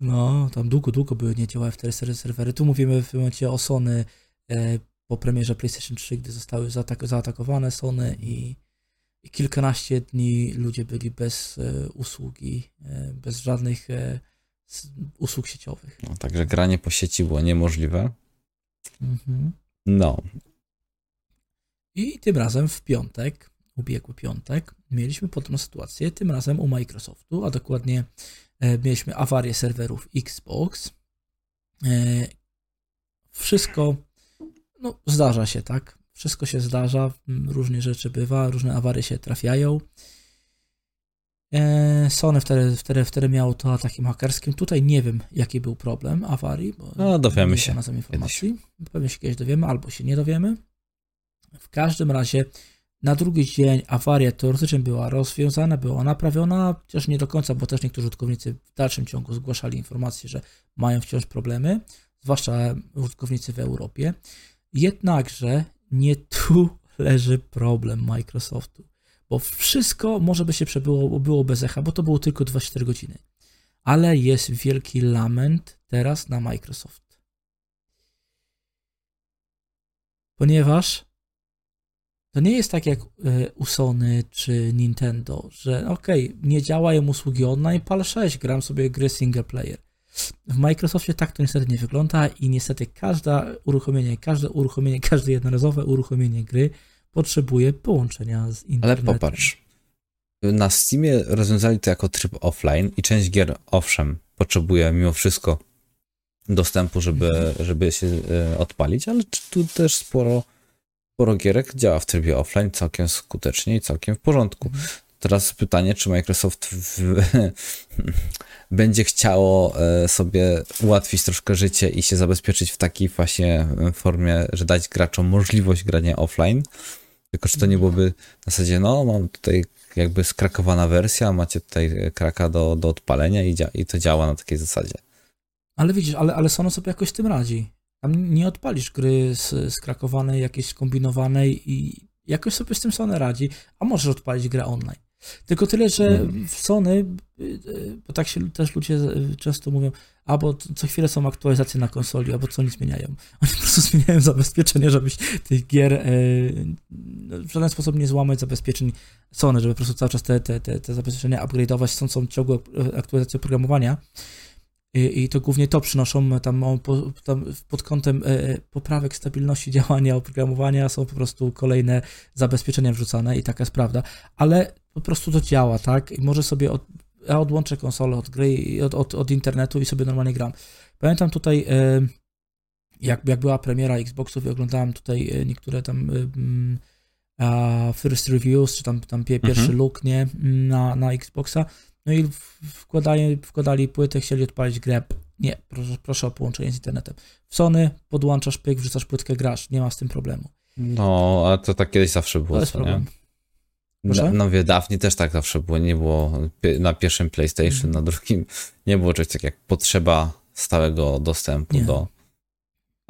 No, tam długo, długo były nie działały wtedy serwery. Tu mówimy w tym momencie o Sony e, po premierze PlayStation 3, gdy zostały zaatak zaatakowane Sony i, i kilkanaście dni ludzie byli bez e, usługi, e, bez żadnych e, usług sieciowych.
No, także granie po sieci było niemożliwe. Mhm. No.
I tym razem w piątek, ubiegły piątek, mieliśmy podobną sytuację, tym razem u Microsoftu, a dokładnie mieliśmy awarię serwerów Xbox. E, wszystko, no zdarza się, tak? Wszystko się zdarza, różne rzeczy bywa, różne awarie się trafiają. E, Sony wtedy, wtedy, wtedy miało to atakiem hakerskim. Tutaj nie wiem, jaki był problem awarii,
no, dowiemy się.
informacji. Kiedyś. Pewnie się kiedyś dowiemy, albo się nie dowiemy. W każdym razie na drugi dzień awaria teoretycznie była rozwiązana, była naprawiona, chociaż nie do końca, bo też niektórzy użytkownicy w dalszym ciągu zgłaszali informacje, że mają wciąż problemy, zwłaszcza użytkownicy w Europie. Jednakże nie tu leży problem Microsoftu bo wszystko może by się przebyło było bez echa, bo to było tylko 24 godziny. Ale jest wielki lament teraz na Microsoft. Ponieważ to nie jest tak jak y, u Sony czy Nintendo, że okej, okay, nie działają usługi online, pal 6, gram sobie gry single player. W Microsoftie tak to niestety nie wygląda i niestety każde uruchomienie, każde uruchomienie, każde jednorazowe uruchomienie gry potrzebuje połączenia z internetem.
Ale popatrz, na Steamie rozwiązali to jako tryb offline i część gier, owszem, potrzebuje mimo wszystko dostępu, żeby, żeby się e, odpalić, ale tu też sporo, sporo gierek działa w trybie offline całkiem skutecznie i całkiem w porządku. Mhm. Teraz pytanie, czy Microsoft w, będzie chciało e, sobie ułatwić troszkę życie i się zabezpieczyć w takiej właśnie formie, że dać graczom możliwość grania offline. Tylko czy to nie byłoby w zasadzie, no, mam tutaj jakby skrakowana wersja, macie tutaj kraka do, do odpalenia i, dzia- i to działa na takiej zasadzie.
Ale widzisz, ale, ale Sony sobie jakoś tym radzi. Tam nie odpalisz gry skrakowanej, jakiejś skombinowanej i jakoś sobie z tym Sony radzi, a możesz odpalić grę online. Tylko tyle, że w Sony, bo tak się też ludzie często mówią, albo co chwilę są aktualizacje na konsoli, albo co oni zmieniają. Oni po prostu zmieniają zabezpieczenie, żebyś tych gier e, w żaden sposób nie złamać zabezpieczeń Sony, żeby po prostu cały czas te, te, te, te zabezpieczenia upgrade'ować, są, są ciągłe aktualizacje oprogramowania. I, to głównie to przynoszą tam, tam pod kątem e, poprawek stabilności działania oprogramowania są po prostu kolejne zabezpieczenia wrzucane i taka jest prawda, ale po prostu to działa, tak? I może sobie od, ja odłączę konsolę od gry, od, od, od, internetu i sobie normalnie gram. Pamiętam tutaj, e, jak, jak była premiera Xboxów i oglądałem tutaj e, niektóre tam first reviews, czy tam, tam pierwszy mhm. look, nie, na, na Xboxa, no i wkładali, wkładali płytę, chcieli odpalić grę. Nie, proszę, proszę o połączenie z internetem. W Sony podłączasz pyk, wrzucasz płytkę, grasz, nie ma z tym problemu.
No, a to tak kiedyś zawsze było, to jest problem. No, no wie, dawniej też tak zawsze było, nie było na pierwszym PlayStation, mhm. na drugim nie było czegoś takiego jak potrzeba stałego dostępu do,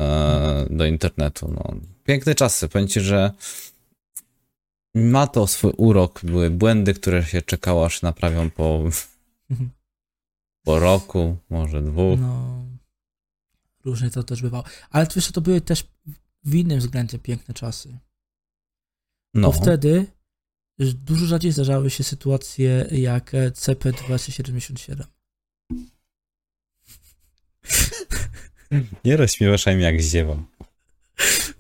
e, do internetu. No. Piękne czasy, powiem ci, że ma to swój urok. Były błędy, które się czekało, aż naprawią po, po roku, może dwóch. No,
różnie to też bywało. Ale wiesz, to były też w innym względzie piękne czasy. No. Bo wtedy dużo rzadziej zdarzały się sytuacje jak CP2077.
Nie rozśmiewaszaj mnie jak ziewam.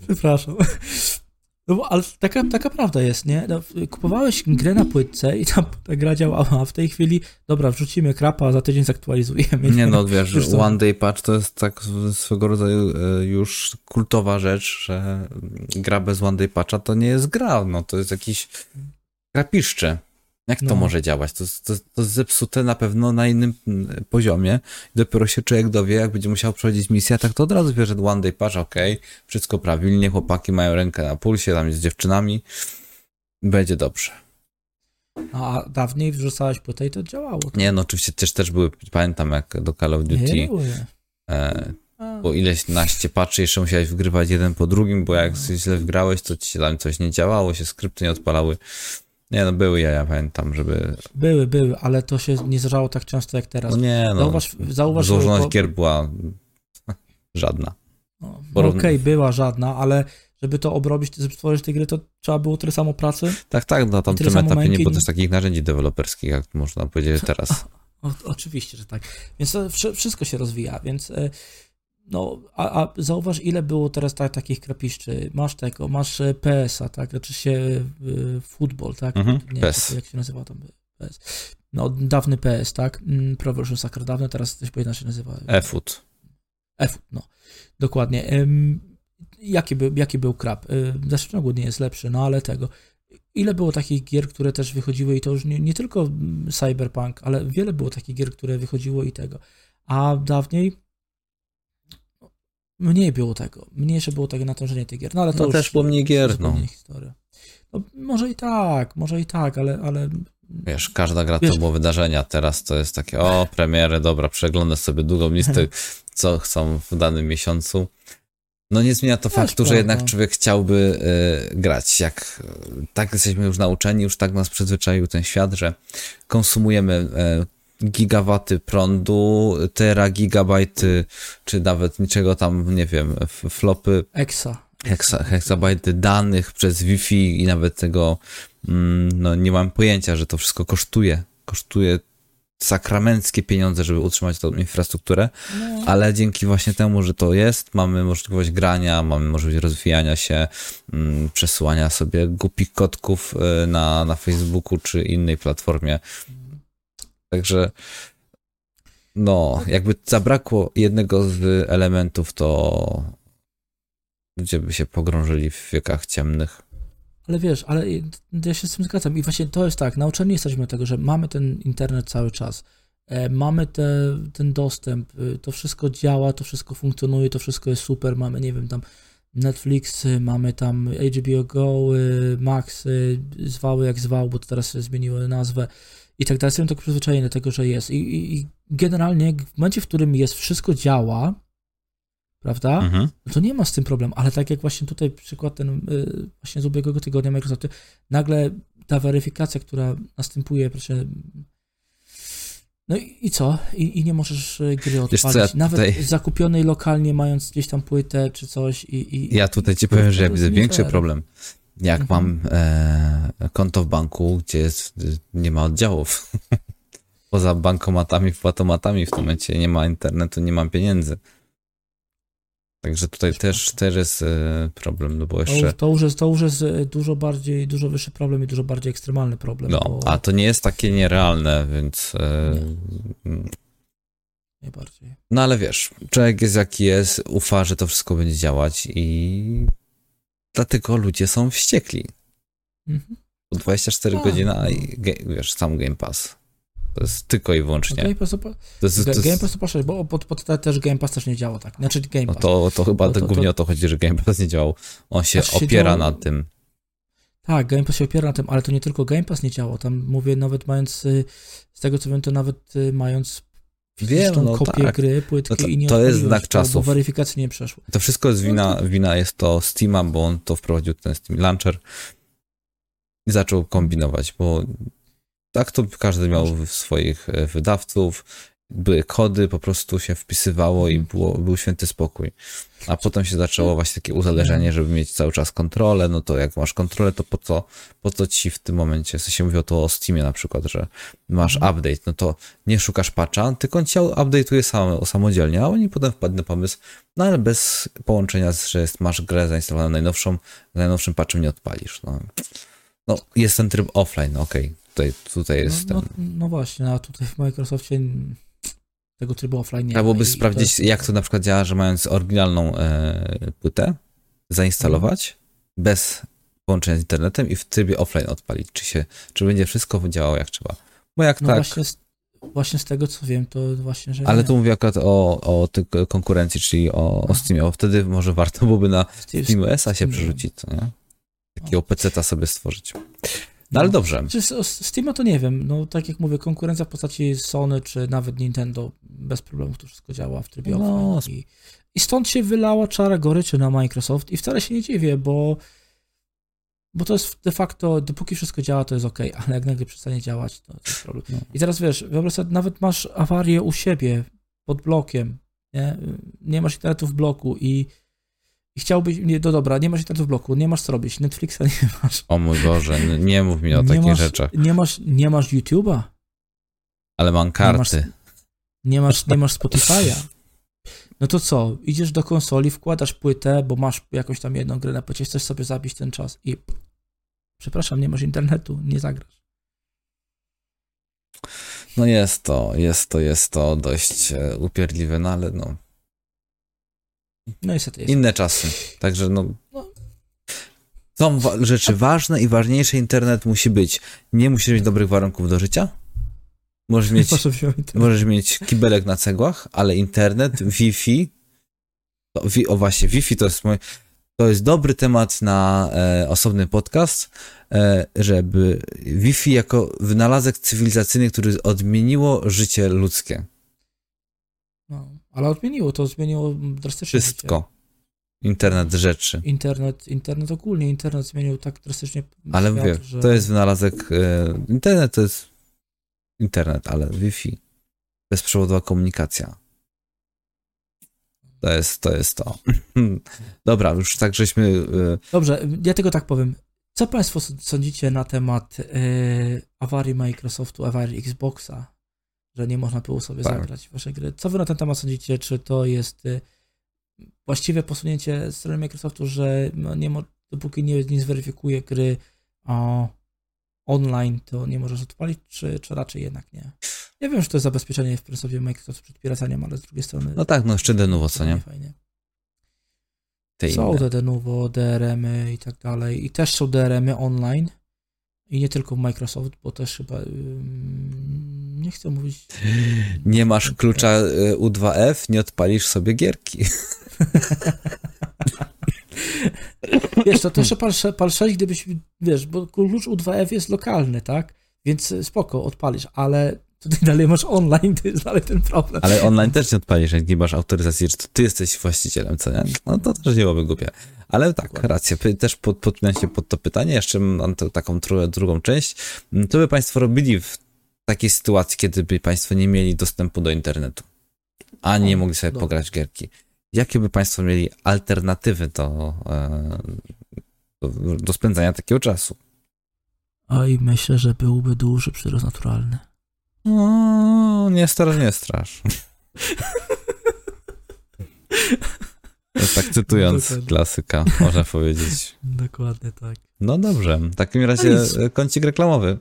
Przepraszam. No bo, ale taka, taka prawda jest, nie? No, kupowałeś grę na płytce i tam ta gra działała, a w tej chwili, dobra, wrzucimy krapa, a za tydzień zaktualizujemy.
Nie, no, wiesz, One Day Patch to jest tak swego rodzaju e, już kultowa rzecz, że gra bez One Day Patcha to nie jest gra, no to jest jakiś krapiszcze. Jak to no. może działać? To, to, to zepsute na pewno na innym mm, poziomie. Dopiero się człowiek dowie, jak będzie musiał przechodzić misję, tak to od razu wie, że one day patch, ok, wszystko prawilnie, chłopaki mają rękę na pulsie, tam z dziewczynami, będzie dobrze.
A dawniej wrzucałeś płytę i to działało. Tak?
Nie, no oczywiście też, też były, pamiętam jak do Call of Duty, nie, e, bo ileś naście patchy jeszcze musiałeś wgrywać jeden po drugim, bo jak no. źle wgrałeś, to ci tam coś nie działało, się skrypty nie odpalały. Nie, no były ja, ja pamiętam, żeby...
Były, były, ale to się nie zdarzało tak często jak teraz.
No nie, no. Zauważ, zauważ Złożoność bo... gier była żadna.
No, Okej, okay, była żadna, ale żeby to obrobić, żeby stworzyć te gry, to trzeba było tyle samo pracy.
Tak, tak, na tamtym etapie nie było też takich narzędzi deweloperskich, jak można powiedzieć teraz.
O, oczywiście, że tak. Więc to wszystko się rozwija, więc e, no, a, a zauważ, ile było teraz tak, takich krapiszczy. Masz tego, masz e, PS-a, tak? Znaczy się y, futbol, tak?
Mhm, Nie
PES. Jak się nazywa tam PS. No, dawny PS, tak? Pro Evolution Soccer dawny, teraz coś po się nazywa.
eFoot.
eFoot, no. Dokładnie. Jaki był, jaki był krap? Zresztą ogólnie jest lepszy, no ale tego. Ile było takich gier, które też wychodziły i to już nie, nie tylko mm, Cyberpunk, ale wiele było takich gier, które wychodziło i tego. A dawniej Mniej było tego. Mniejsze było tego natężenie tych gier. No ale to
no też było mniej gier, no.
Historia. no. Może i tak, może i tak, ale, ale
Wiesz, każda gra Wiesz, to było wydarzenia, teraz to jest takie, o, premiery, dobra, przeglądam sobie długą listę, co chcą w danym miesiącu. No nie zmienia to faktu, prawda. że jednak człowiek chciałby y, grać. Jak tak jesteśmy już nauczeni, już tak nas przyzwyczaił ten świat, że konsumujemy y, gigawaty prądu, tera gigabajty, czy nawet niczego tam, nie wiem, flopy.
Exa.
heksa, heksabajty danych przez Wi-Fi i nawet tego, mm, no nie mam pojęcia, że to wszystko kosztuje. Kosztuje sakramenckie pieniądze, żeby utrzymać tą infrastrukturę, no. ale dzięki właśnie temu, że to jest, mamy możliwość grania, mamy możliwość rozwijania się, mm, przesyłania sobie głupich kotków y, na, na Facebooku czy innej platformie. Także no, jakby zabrakło jednego z elementów, to ludzie by się pogrążyli w wiekach ciemnych.
Ale wiesz, ale ja się z tym zgadzam. I właśnie to jest tak, nauczeni jesteśmy tego, że mamy ten internet cały czas. E, mamy te, ten dostęp, y, to wszystko działa, to wszystko funkcjonuje, to wszystko jest super. Mamy, nie wiem, tam Netflix, mamy tam HBO Go, y, Max, zwały jak zwał, bo to teraz zmieniły nazwę i tak dalej. Jestem tak przyzwyczajony do tego, że jest. I, i, I, generalnie w momencie, w którym jest, wszystko działa, prawda? Mhm. No to nie ma z tym problemu, ale tak jak właśnie tutaj przykład ten y, właśnie z ubiegłego tygodnia Microsoftu, nagle ta weryfikacja, która następuje, proszę, no i, co? I, I, nie możesz y, gry odpalić. Co, ja Nawet tutaj... zakupionej lokalnie, mając gdzieś tam płytę czy coś. I, i
ja tutaj ci powiem, że ja widzę większy problem. Jak mhm. mam e, konto w banku, gdzie jest, nie ma oddziałów. Poza bankomatami, płatomatami w tym momencie nie ma internetu, nie mam pieniędzy. Także tutaj też, też jest e, problem, no bo jeszcze...
To, już jest, to już jest e, dużo bardziej, dużo wyższy problem i dużo bardziej ekstremalny problem.
No,
bo...
a to nie jest takie nierealne, więc... E,
nie. Najbardziej.
No ale wiesz, człowiek jest jaki jest, ufa, że to wszystko będzie działać i dlatego ludzie są wściekli. Mhm. 24 a, godziny, a i, wiesz, sam Game Pass. To jest tylko i wyłącznie.
Game Pass, to, to jest, to jest... Game Pass to bo pod, pod te też Game Pass też nie działa tak. Znaczy Game
Pass. No to, to chyba to, to, głównie o to chodzi, że Game Pass nie działał. On się znaczy opiera się na tym.
Tak, Game Pass się opiera na tym, ale to nie tylko Game Pass nie działał. Tam mówię nawet mając, y, z tego co wiem, to nawet y, mając Wiem, no kopię tak. gry, płytki no to, i nie
To jest znak czasów. Bo
weryfikacji nie przeszło.
To wszystko jest wina, no wina jest to Steama, bo on to wprowadził ten Steam Launcher i zaczął kombinować, bo tak to każdy miał swoich e, wydawców, były kody, po prostu się wpisywało i było, był święty spokój. A potem się zaczęło właśnie takie uzależenie, żeby mieć cały czas kontrolę, no to jak masz kontrolę, to po co, po co ci w tym momencie, w się mówiło to o Steamie na przykład, że masz mhm. update, no to nie szukasz patcha, tylko on cię update'uje sam, samodzielnie, a oni potem wpadli na pomysł, no ale bez połączenia, że jest, masz grę zainstalowaną najnowszą, najnowszym patchem nie odpalisz, no. No, jest ten tryb offline, okej, okay tutaj, tutaj jest
no, no, no, właśnie, a tutaj w Microsoftie tego trybu offline nie
Trzeba byłoby sprawdzić, to jest... jak to na przykład działa, że mając oryginalną e, płytę, zainstalować mhm. bez połączenia z internetem i w trybie offline odpalić, czy się, czy będzie wszystko działało jak trzeba. Bo jak no tak...
Właśnie z, właśnie z tego, co wiem, to właśnie, że
Ale nie. tu mówię akurat o, o tej konkurencji, czyli o, o Steamie, bo wtedy może warto byłoby na SteamOS-a się przerzucić, co nie? Takiego PC-ta sobie stworzyć. No ale dobrze.
Czy Steam to nie wiem. No tak jak mówię, konkurencja w postaci Sony czy nawet Nintendo bez problemu to wszystko działa w trybie no. offline. I, I stąd się wylała czara goryczy na Microsoft i wcale się nie dziwię, bo bo to jest de facto, dopóki wszystko działa, to jest ok, ale jak nagle przestanie działać, to jest problem. No. I teraz wiesz, wyobraź sobie, nawet masz awarię u siebie, pod blokiem, nie, nie masz internetu w bloku i i chciałbyś, nie, no dobra, nie masz internetu w bloku, nie masz co robić, Netflixa nie masz.
O mój Boże, nie mów mi o nie takich
masz,
rzeczach.
Nie masz, nie masz YouTube'a.
Ale mam karty.
Nie masz, nie masz, nie masz Spotify'a. No to co, idziesz do konsoli, wkładasz płytę, bo masz jakąś tam jedną grę na płycie, chcesz sobie zabić ten czas i przepraszam, nie masz internetu, nie zagrasz.
No jest to, jest to, jest to dość e, upierdliwe, no ale no,
no niestety jest.
Inne czasy. Także no. no. Są wa rzeczy ważne i ważniejsze. Internet musi być. Nie musisz mieć dobrych warunków do życia. Możesz mieć, możesz mieć kibelek na cegłach, ale internet, Wi-Fi. To, wi o właśnie, Wi-Fi to jest mój. To jest dobry temat na e, osobny podcast, e, żeby Wi-Fi jako wynalazek cywilizacyjny, który odmieniło życie ludzkie.
No. Ale odmieniło, to zmieniło drastycznie.
Wszystko. Życie. Internet rzeczy.
Internet, internet ogólnie, internet zmienił tak drastycznie.
Ale świat, mówię, że... to jest wynalazek. E, internet to jest internet, ale Wi-Fi. Bezprzewodowa komunikacja. To jest to. Jest to. Dobra, już tak żeśmy... y,
Dobrze, ja tylko tak powiem. Co Państwo sądzicie na temat e, awarii Microsoftu, awarii Xboxa, że nie można było sobie
Tak.
zagrać w wasze gry? Co Wy na ten temat sądzicie? Czy to jest e, właściwe posunięcie z strony Microsoftu, że no, nie mo- dopóki nie, nie zweryfikuje gry o, online, to nie możesz odpalić, czy, czy raczej jednak nie? Ja wiem, że to jest zabezpieczenie w sobie Microsoft przed piracaniem, ale z drugiej strony...
No tak, no jeszcze de novo, co nie?
Fajnie.
Te
Są
inne.
te de novo, DRM-y i tak dalej. I też są DRM-y online. I nie tylko Microsoft, bo też chyba. Nie chcę mówić.
Nie masz klucza y, U2F, nie odpalisz sobie gierki.
Wiesz, to, to jeszcze pal, sze- pal 6, gdybyś. Wiesz, bo klucz U2F jest lokalny, tak? Więc y, spoko, odpalisz, ale tutaj dalej masz online, to jest dalej ten problem.
Ale online też nie odpalisz, jak nie masz autoryzacji, że to ty jesteś właścicielem, co nie? No to też nie byłoby głupie. Ale tak,
Dokładnie.
racja, też pod, podpinam się pod to pytanie, jeszcze mam to, taką drugą część. Mm, Co by państwo robili w takiej sytuacji, kiedy by państwo nie mieli dostępu do internetu, a nie mogli sobie
dobra.
pograć gierki? Jakie by państwo mieli alternatywy do, e, do, do spędzania takiego czasu?
Oj, myślę, że byłby duży przyrost naturalny.
No, nie strasz, nie strasz. To tak cytując
Dokładnie.
klasyka, można powiedzieć.
Dokładnie tak.
No dobrze, w takim razie
nic.
e, kącik reklamowy,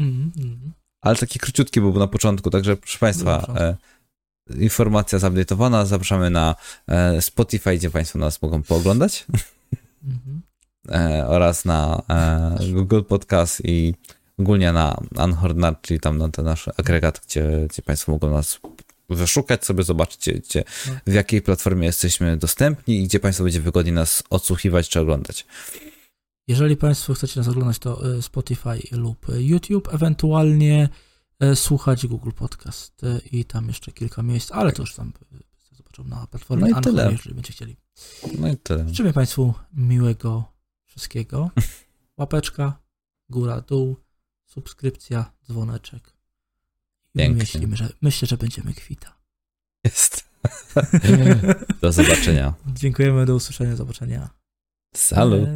Mm, mm.
Ale taki króciutki był na początku, także proszę Państwa, e, informacja zupdate'owana, zapraszamy na e, Spotify, gdzie Państwo nas mogą pooglądać
Mhm.
e, oraz na Google Podcast i ogólnie na Anhornard, czyli tam na ten nasz agregat, gdzie, gdzie Państwo mogą nas wyszukać sobie, zobaczyć, gdzie, gdzie, w jakiej platformie jesteśmy dostępni i gdzie Państwo będzie wygodnie nas odsłuchiwać czy oglądać.
Jeżeli Państwo chcecie nas oglądać, to e, Spotify lub e, YouTube, ewentualnie e, słuchać Google Podcast i tam jeszcze kilka miejsc, ale to już tam zobaczą na platformie
No
Anchor, jeżeli będziecie chcieli.
No i tyle.
Życzymy Państwu miłego wszystkiego. Łapeczka, góra, dół, subskrypcja, dzwoneczek. I myślimy, że, myślę, że będziemy kwita.
Jest. Do zobaczenia.
Dziękujemy, do usłyszenia, do zobaczenia.
Salut.